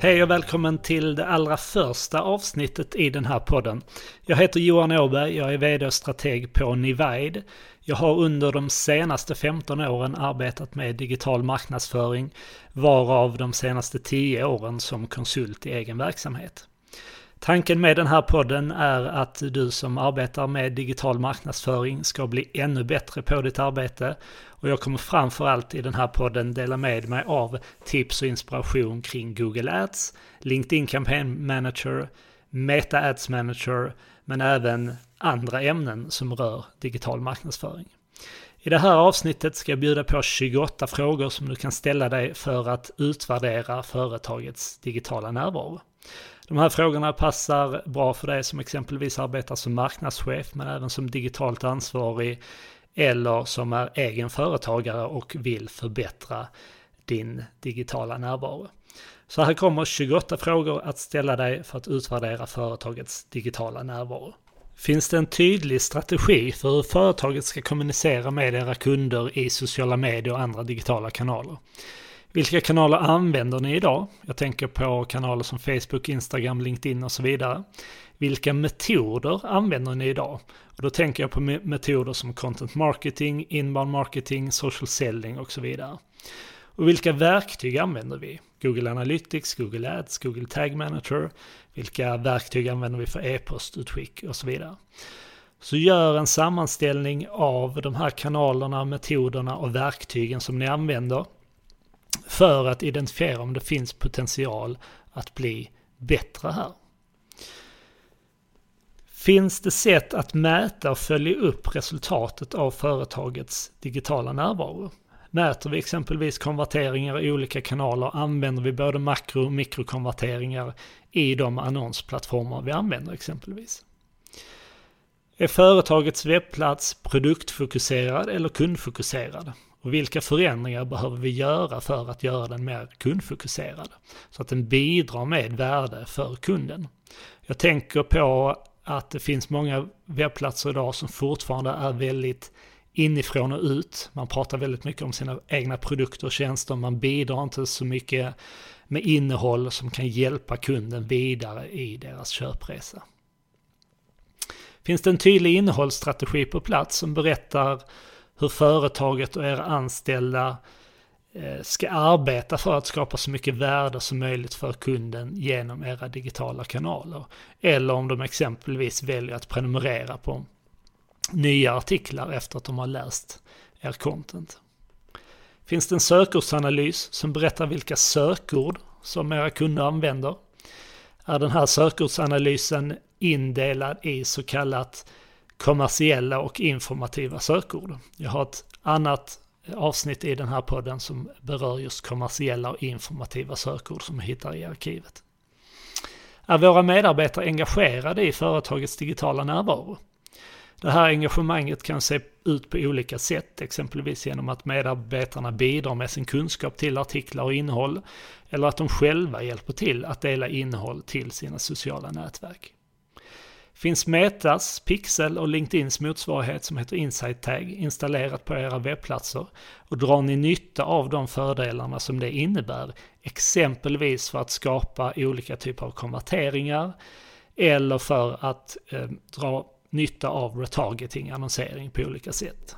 Hej och välkommen till det allra första avsnittet i den här podden. Jag heter Johan Åberg, jag är vd och strateg på Nivide. Jag har under de senaste 15 åren arbetat med digital marknadsföring, varav de senaste 10 åren som konsult i egen verksamhet. Tanken med den här podden är att du som arbetar med digital marknadsföring ska bli ännu bättre på ditt arbete och jag kommer framförallt i den här podden dela med mig av tips och inspiration kring Google Ads, LinkedIn Campaign Manager, Meta Ads Manager, men även andra ämnen som rör digital marknadsföring. I det här avsnittet ska jag bjuda på 28 frågor som du kan ställa dig för att utvärdera företagets digitala närvaro. De här frågorna passar bra för dig som exempelvis arbetar som marknadschef men även som digitalt ansvarig eller som är egen företagare och vill förbättra din digitala närvaro. Så här kommer 28 frågor att ställa dig för att utvärdera företagets digitala närvaro. Finns det en tydlig strategi för hur företaget ska kommunicera med era kunder i sociala medier och andra digitala kanaler? Vilka kanaler använder ni idag? Jag tänker på kanaler som Facebook, Instagram, LinkedIn och så vidare. Vilka metoder använder ni idag? Och då tänker jag på metoder som content marketing, inbound marketing, social selling och så vidare. Och vilka verktyg använder vi? Google Analytics, Google Ads, Google Tag Manager. Vilka verktyg använder vi för e-postutskick och så vidare. Så gör en sammanställning av de här kanalerna, metoderna och verktygen som ni använder för att identifiera om det finns potential att bli bättre här. Finns det sätt att mäta och följa upp resultatet av företagets digitala närvaro? Mäter vi exempelvis konverteringar i olika kanaler? Använder vi både makro och mikrokonverteringar i de annonsplattformar vi använder exempelvis? Är företagets webbplats produktfokuserad eller kundfokuserad? Och vilka förändringar behöver vi göra för att göra den mer kundfokuserad? Så att den bidrar med värde för kunden. Jag tänker på att det finns många webbplatser idag som fortfarande är väldigt inifrån och ut. Man pratar väldigt mycket om sina egna produkter och tjänster. Man bidrar inte så mycket med innehåll som kan hjälpa kunden vidare i deras köpresa. Finns det en tydlig innehållsstrategi på plats som berättar hur företaget och era anställda eh, ska arbeta för att skapa så mycket värde som möjligt för kunden genom era digitala kanaler. Eller om de exempelvis väljer att prenumerera på nya artiklar efter att de har läst er content. Finns det en sökordsanalys som berättar vilka sökord som era kunder använder? Är den här sökordsanalysen indelad i så kallat kommersiella och informativa sökord. Jag har ett annat avsnitt i den här podden som berör just kommersiella och informativa sökord som jag hittar i arkivet. Är våra medarbetare engagerade i företagets digitala närvaro? Det här engagemanget kan se ut på olika sätt, exempelvis genom att medarbetarna bidrar med sin kunskap till artiklar och innehåll, eller att de själva hjälper till att dela innehåll till sina sociala nätverk. Finns Metas, Pixel och LinkedIns motsvarighet som heter Insight Tag installerat på era webbplatser och drar ni nytta av de fördelarna som det innebär, exempelvis för att skapa olika typer av konverteringar eller för att eh, dra nytta av retargeting, annonsering på olika sätt.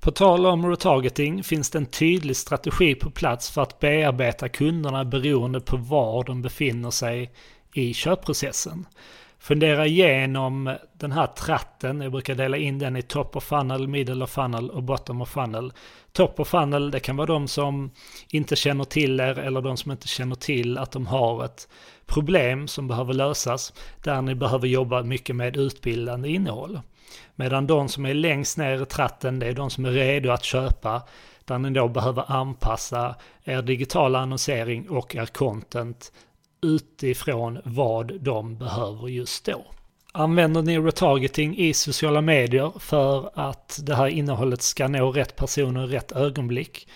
På tal om retargeting finns det en tydlig strategi på plats för att bearbeta kunderna beroende på var de befinner sig i köpprocessen fundera igenom den här tratten. Jag brukar dela in den i top of funnel, middle of funnel och bottom of funnel. Top of funnel, det kan vara de som inte känner till er eller de som inte känner till att de har ett problem som behöver lösas. Där ni behöver jobba mycket med utbildande innehåll. Medan de som är längst ner i tratten, det är de som är redo att köpa. Där ni då behöver anpassa er digitala annonsering och er content utifrån vad de behöver just då. Använder ni retargeting i sociala medier för att det här innehållet ska nå rätt personer i rätt ögonblick?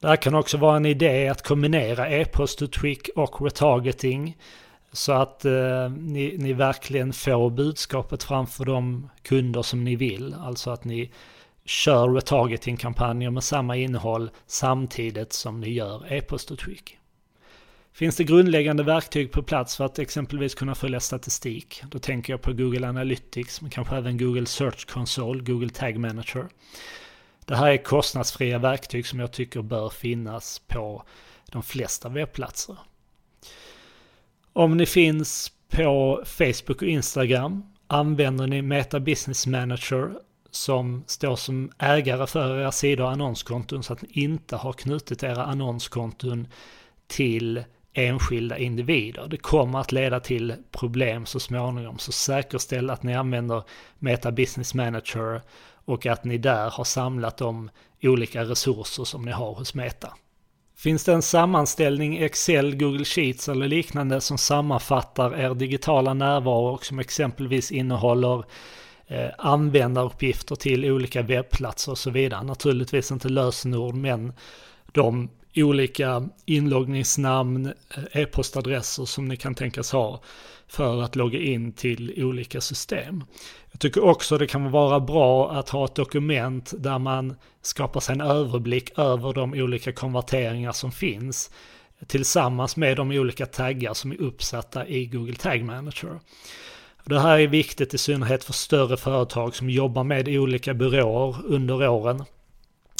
Det här kan också vara en idé att kombinera e-postutskick och retargeting så att eh, ni, ni verkligen får budskapet framför de kunder som ni vill. Alltså att ni kör retargeting-kampanjer med samma innehåll samtidigt som ni gör e-postutskick. Finns det grundläggande verktyg på plats för att exempelvis kunna följa statistik? Då tänker jag på Google Analytics, men kanske även Google Search Console, Google Tag Manager. Det här är kostnadsfria verktyg som jag tycker bör finnas på de flesta webbplatser. Om ni finns på Facebook och Instagram använder ni Meta Business Manager som står som ägare för era sidor och annonskonton så att ni inte har knutit era annonskonton till enskilda individer. Det kommer att leda till problem så småningom, så säkerställ att ni använder Meta Business Manager och att ni där har samlat de olika resurser som ni har hos Meta. Finns det en sammanställning i Excel, Google Sheets eller liknande som sammanfattar er digitala närvaro och som exempelvis innehåller eh, användaruppgifter till olika webbplatser och så vidare. Naturligtvis inte lösenord men de olika inloggningsnamn, eh, e-postadresser som ni kan tänkas ha för att logga in till olika system. Jag tycker också det kan vara bra att ha ett dokument där man skapar sig en överblick över de olika konverteringar som finns tillsammans med de olika taggar som är uppsatta i Google Tag Manager. Det här är viktigt i synnerhet för större företag som jobbar med olika byråer under åren.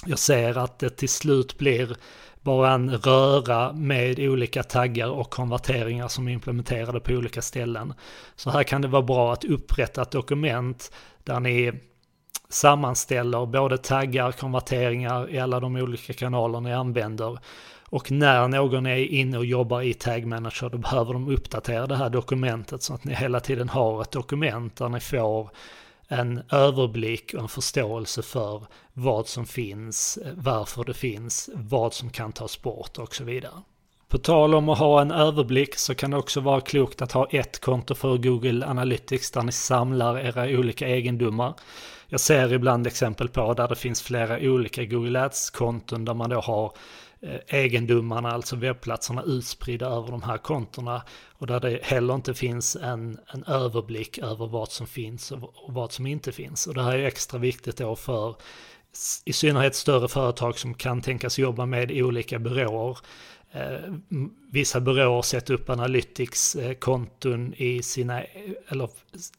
Jag ser att det till slut blir bara en röra med olika taggar och konverteringar som är implementerade på olika ställen. Så här kan det vara bra att upprätta ett dokument där ni sammanställer både taggar, konverteringar i alla de olika kanaler ni använder. Och när någon är inne och jobbar i Tag Manager då behöver de uppdatera det här dokumentet så att ni hela tiden har ett dokument där ni får en överblick och en förståelse för vad som finns, varför det finns, vad som kan tas bort och så vidare. På tal om att ha en överblick så kan det också vara klokt att ha ett konto för Google Analytics där ni samlar era olika egendomar. Jag ser ibland exempel på där det finns flera olika Google Ads-konton där man då har Eh, egendomarna, alltså webbplatserna utspridda över de här kontona och där det heller inte finns en, en överblick över vad som finns och, och vad som inte finns. Och det här är extra viktigt då för i synnerhet större företag som kan tänkas jobba med olika byråer. Eh, vissa byråer sätter upp Analytics-konton eh, i sina, eller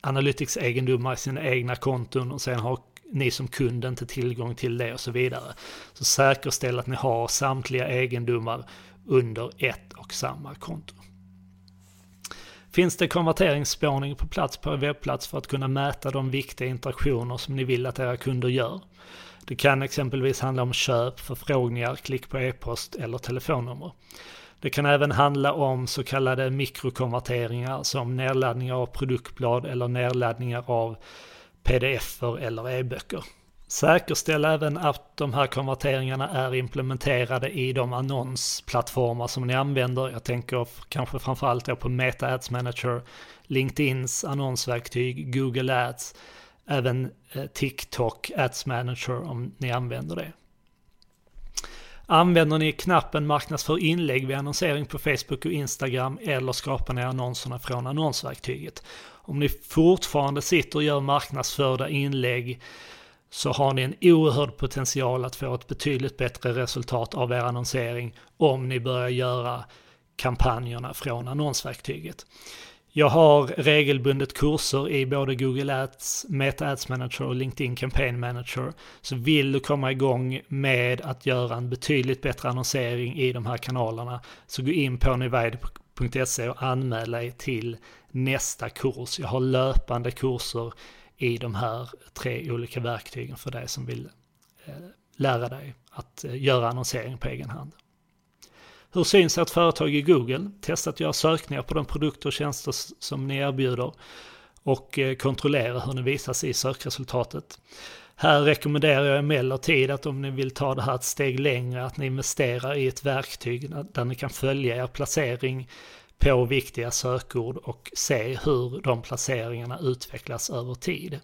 Analytics-egendomar i sina egna konton och sen har ni som kund inte tillgång till det och så vidare. Så säkerställ att ni har samtliga egendomar under ett och samma konto. Finns det konverteringsspårning på plats på er webbplats för att kunna mäta de viktiga interaktioner som ni vill att era kunder gör? Det kan exempelvis handla om köp, förfrågningar, klick på e-post eller telefonnummer. Det kan även handla om så kallade mikrokonverteringar som nedladdningar av produktblad eller nedladdningar av pdf-er eller e-böcker. Säkerställ även att de här konverteringarna är implementerade i de annonsplattformar som ni använder. Jag tänker kanske framförallt på Meta Ads Manager, LinkedIns annonsverktyg, Google Ads, även eh, TikTok Ads Manager om ni använder det. Använder ni knappen marknadsför inlägg vid annonsering på Facebook och Instagram eller skapar ni annonserna från annonsverktyget? Om ni fortfarande sitter och gör marknadsförda inlägg så har ni en oerhörd potential att få ett betydligt bättre resultat av er annonsering om ni börjar göra kampanjerna från annonsverktyget. Jag har regelbundet kurser i både Google Ads, Meta Ads Manager och LinkedIn Campaign Manager. Så vill du komma igång med att göra en betydligt bättre annonsering i de här kanalerna så gå in på nivide.se och anmäl dig till nästa kurs. Jag har löpande kurser i de här tre olika verktygen för dig som vill eh, lära dig att eh, göra annonsering på egen hand. Hur syns ert företag i Google? Testa att göra sökningar på de produkter och tjänster som ni erbjuder och eh, kontrollera hur ni visas i sökresultatet. Här rekommenderar jag emellertid att om ni vill ta det här ett steg längre att ni investerar i ett verktyg där ni kan följa er placering på viktiga sökord och se hur de placeringarna utvecklas över tid.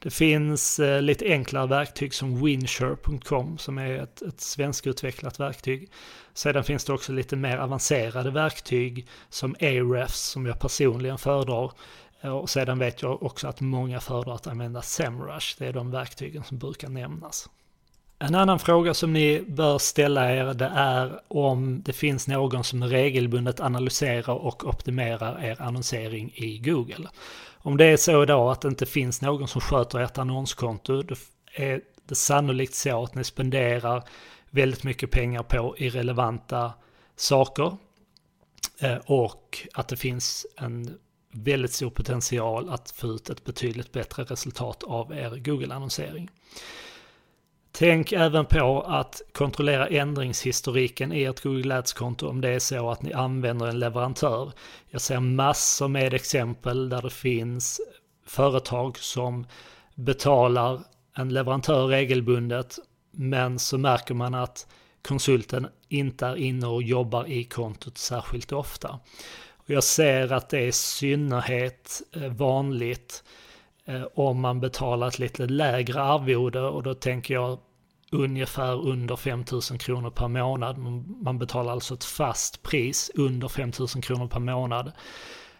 Det finns eh, lite enklare verktyg som Winsure.com som är ett, ett svenskutvecklat verktyg. Sedan finns det också lite mer avancerade verktyg som Ahrefs som jag personligen föredrar. Eh, och sedan vet jag också att många föredrar att använda SEMrush. Det är de verktygen som brukar nämnas. En annan fråga som ni bör ställa er det är om det finns någon som regelbundet analyserar och optimerar er annonsering i Google. Om det är så idag att det inte finns någon som sköter ert annonskonto, då är det sannolikt så att ni spenderar väldigt mycket pengar på irrelevanta saker eh, och att det finns en väldigt stor potential att få ut ett betydligt bättre resultat av er Google-annonsering. Tänk även på att kontrollera ändringshistoriken i ert Google Ads-konto om det är så att ni använder en leverantör. Jag ser massor med exempel där det finns företag som betalar en leverantör regelbundet men så märker man att konsulten inte är inne och jobbar i kontot särskilt ofta. Jag ser att det är i synnerhet eh, vanligt Eh, om man betalar ett lite lägre arvode och då tänker jag ungefär under 5000 kronor per månad. Man betalar alltså ett fast pris under 5000 kronor per månad.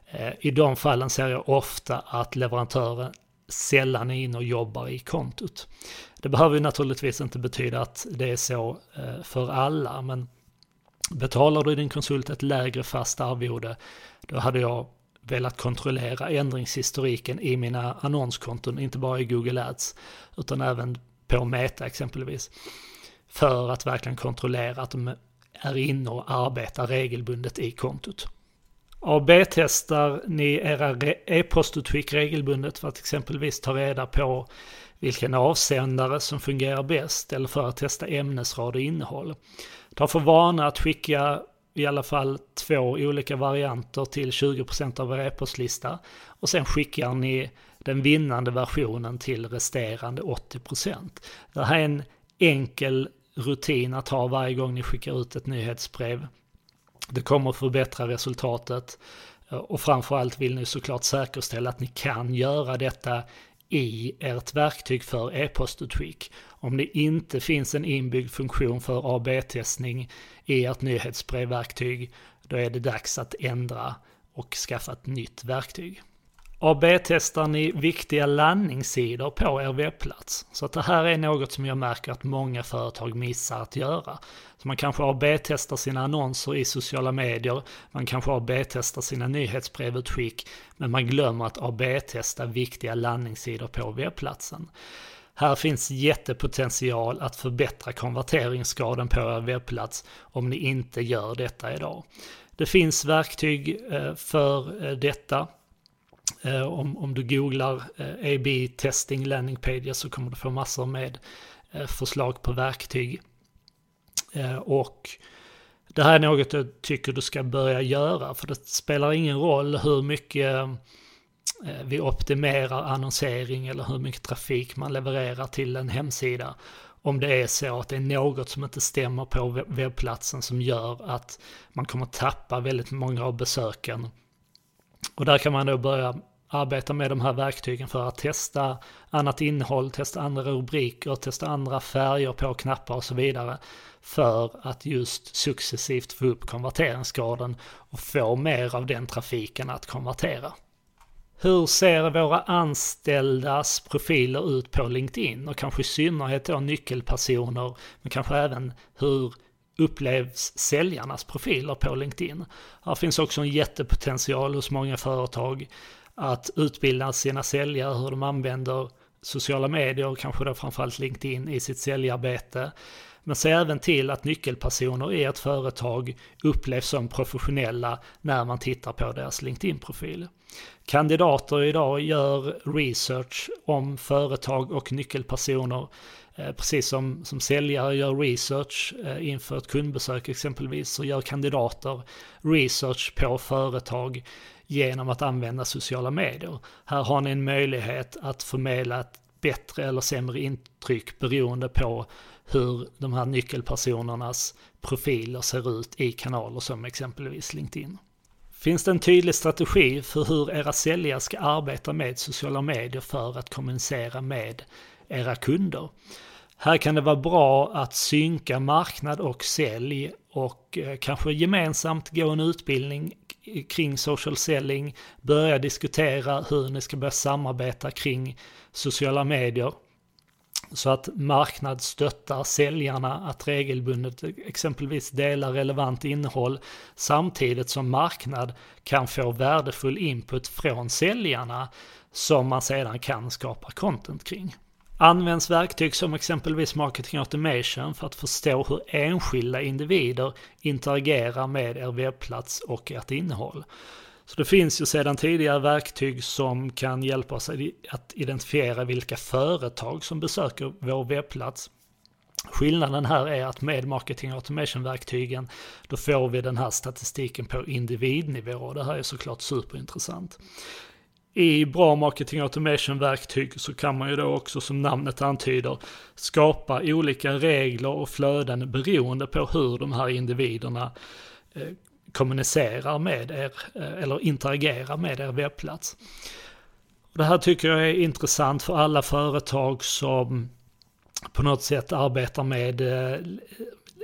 Eh, I de fallen ser jag ofta att leverantören sällan är inne och jobbar i kontot. Det behöver ju naturligtvis inte betyda att det är så eh, för alla, men Betalar du din konsult ett lägre fast arvode, då hade jag velat kontrollera ändringshistoriken i mina annonskonton, inte bara i Google Ads, utan även på Meta exempelvis. För att verkligen kontrollera att de är inne och arbetar regelbundet i kontot. AB-testar ni era e-postutskick regelbundet för att exempelvis ta reda på vilken avsändare som fungerar bäst eller för att testa ämnesrad och innehåll. Ta för vana att skicka i alla fall två olika varianter till 20% av er e-postlista och sen skickar ni den vinnande versionen till resterande 80%. Det här är en enkel rutin att ha varje gång ni skickar ut ett nyhetsbrev. Det kommer att förbättra resultatet och framförallt vill ni såklart säkerställa att ni kan göra detta i ert verktyg för e-postutskick. Om det inte finns en inbyggd funktion för AB-testning i ert nyhetsbrevverktyg, då är det dags att ändra och skaffa ett nytt verktyg. AB-testar ni viktiga landningssidor på er webbplats. Så att det här är något som jag märker att många företag missar att göra. Så man kanske AB-testar sina annonser i sociala medier, man kanske AB-testar sina nyhetsbrevutskick, men man glömmer att AB-testa viktiga landningssidor på webbplatsen. Här finns jättepotential att förbättra konverteringsgraden på er webbplats om ni inte gör detta idag. Det finns verktyg eh, för eh, detta. Eh, om, om du googlar eh, AB testing landing pages så kommer du få massor med eh, förslag på verktyg. Eh, och det här är något jag tycker du ska börja göra för det spelar ingen roll hur mycket Eh, vi optimerar annonsering eller hur mycket trafik man levererar till en hemsida. Om det är så att det är något som inte stämmer på webbplatsen som gör att man kommer tappa väldigt många av besöken. Och där kan man då börja arbeta med de här verktygen för att testa annat innehåll, testa andra rubriker, testa andra färger på knappar och så vidare. För att just successivt få upp konverteringsgraden och få mer av den trafiken att konvertera. Hur ser våra anställdas profiler ut på LinkedIn och kanske i synnerhet då nyckelpersoner, men kanske även hur upplevs säljarnas profiler på LinkedIn. Här finns också en jättepotential hos många företag att utbilda sina säljare hur de använder sociala medier, kanske då framförallt LinkedIn i sitt säljarbete. Men se även till att nyckelpersoner i ett företag upplevs som professionella när man tittar på deras LinkedIn-profil. Kandidater idag gör research om företag och nyckelpersoner eh, Precis som, som säljare gör research eh, inför ett kundbesök exempelvis så gör kandidater research på företag genom att använda sociala medier. Här har ni en möjlighet att förmedla ett bättre eller sämre intryck beroende på hur de här nyckelpersonernas profiler ser ut i kanaler som exempelvis LinkedIn. Finns det en tydlig strategi för hur era säljare ska arbeta med sociala medier för att kommunicera med era kunder? Här kan det vara bra att synka marknad och sälj och eh, kanske gemensamt gå en utbildning kring social selling, börja diskutera hur ni ska börja samarbeta kring sociala medier så att marknad stöttar säljarna att regelbundet exempelvis dela relevant innehåll samtidigt som marknad kan få värdefull input från säljarna som man sedan kan skapa content kring. Används verktyg som exempelvis marketing automation för att förstå hur enskilda individer interagerar med er webbplats och ert innehåll. Så det finns ju sedan tidigare verktyg som kan hjälpa oss att identifiera vilka företag som besöker vår webbplats. Skillnaden här är att med marketing automation-verktygen då får vi den här statistiken på individnivå och det här är såklart superintressant. I bra marketing automation-verktyg så kan man ju då också som namnet antyder skapa olika regler och flöden beroende på hur de här individerna eh, kommunicerar med er eh, eller interagerar med er webbplats. Det här tycker jag är intressant för alla företag som på något sätt arbetar med eh,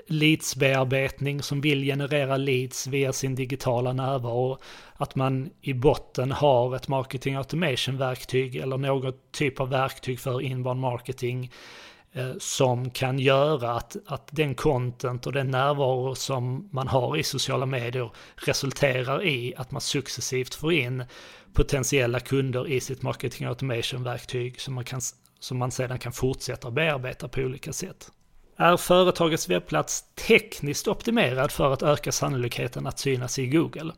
leadsbearbetning som vill generera leads via sin digitala närvaro. Att man i botten har ett marketing automation-verktyg eller något typ av verktyg för inbound marketing Eh, som kan göra att, att den content och den närvaro som man har i sociala medier resulterar i att man successivt får in potentiella kunder i sitt marketing automation-verktyg som man, kan, som man sedan kan fortsätta bearbeta på olika sätt. Är företagets webbplats tekniskt optimerad för att öka sannolikheten att synas i Google?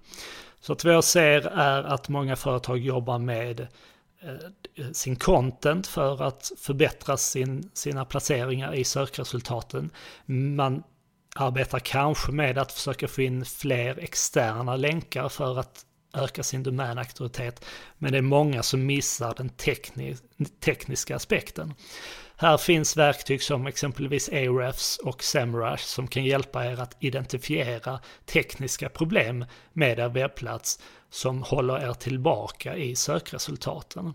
Så att vad jag ser är att många företag jobbar med eh, sin content för att förbättra sin, sina placeringar i sökresultaten. Man arbetar kanske med att försöka få in fler externa länkar för att öka sin domänauktoritet. Men det är många som missar den tekniska aspekten. Här finns verktyg som exempelvis Ahrefs och Semrush som kan hjälpa er att identifiera tekniska problem med er webbplats som håller er tillbaka i sökresultaten.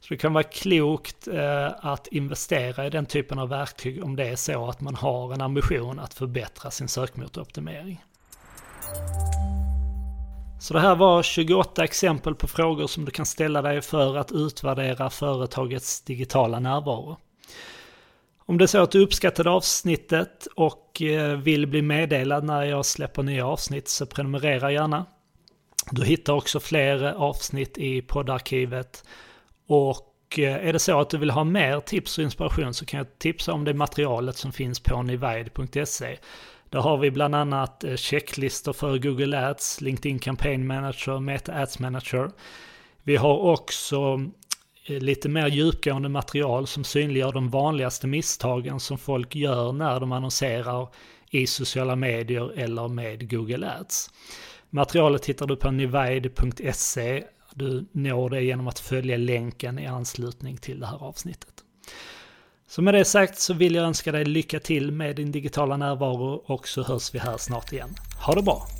Så det kan vara klokt eh, att investera i den typen av verktyg om det är så att man har en ambition att förbättra sin sökmotoroptimering. Så det här var 28 exempel på frågor som du kan ställa dig för att utvärdera företagets digitala närvaro. Om det är så att du uppskattade avsnittet och eh, vill bli meddelad när jag släpper nya avsnitt så prenumerera gärna. Du hittar också fler avsnitt i poddarkivet. Och eh, är det så att du vill ha mer tips och inspiration så kan jag tipsa om det materialet som finns på nivide.se. Där har vi bland annat eh, checklistor för Google Ads, LinkedIn Campaign Manager, Meta Ads Manager. Vi har också eh, lite mer djupgående material som synliggör de vanligaste misstagen som folk gör när de annonserar i sociala medier eller med Google Ads. Materialet hittar du på nivide.se. Du når det genom att följa länken i anslutning till det här avsnittet. Så med det sagt så vill jag önska dig lycka till med din digitala närvaro och så hörs vi här snart igen. Ha det bra!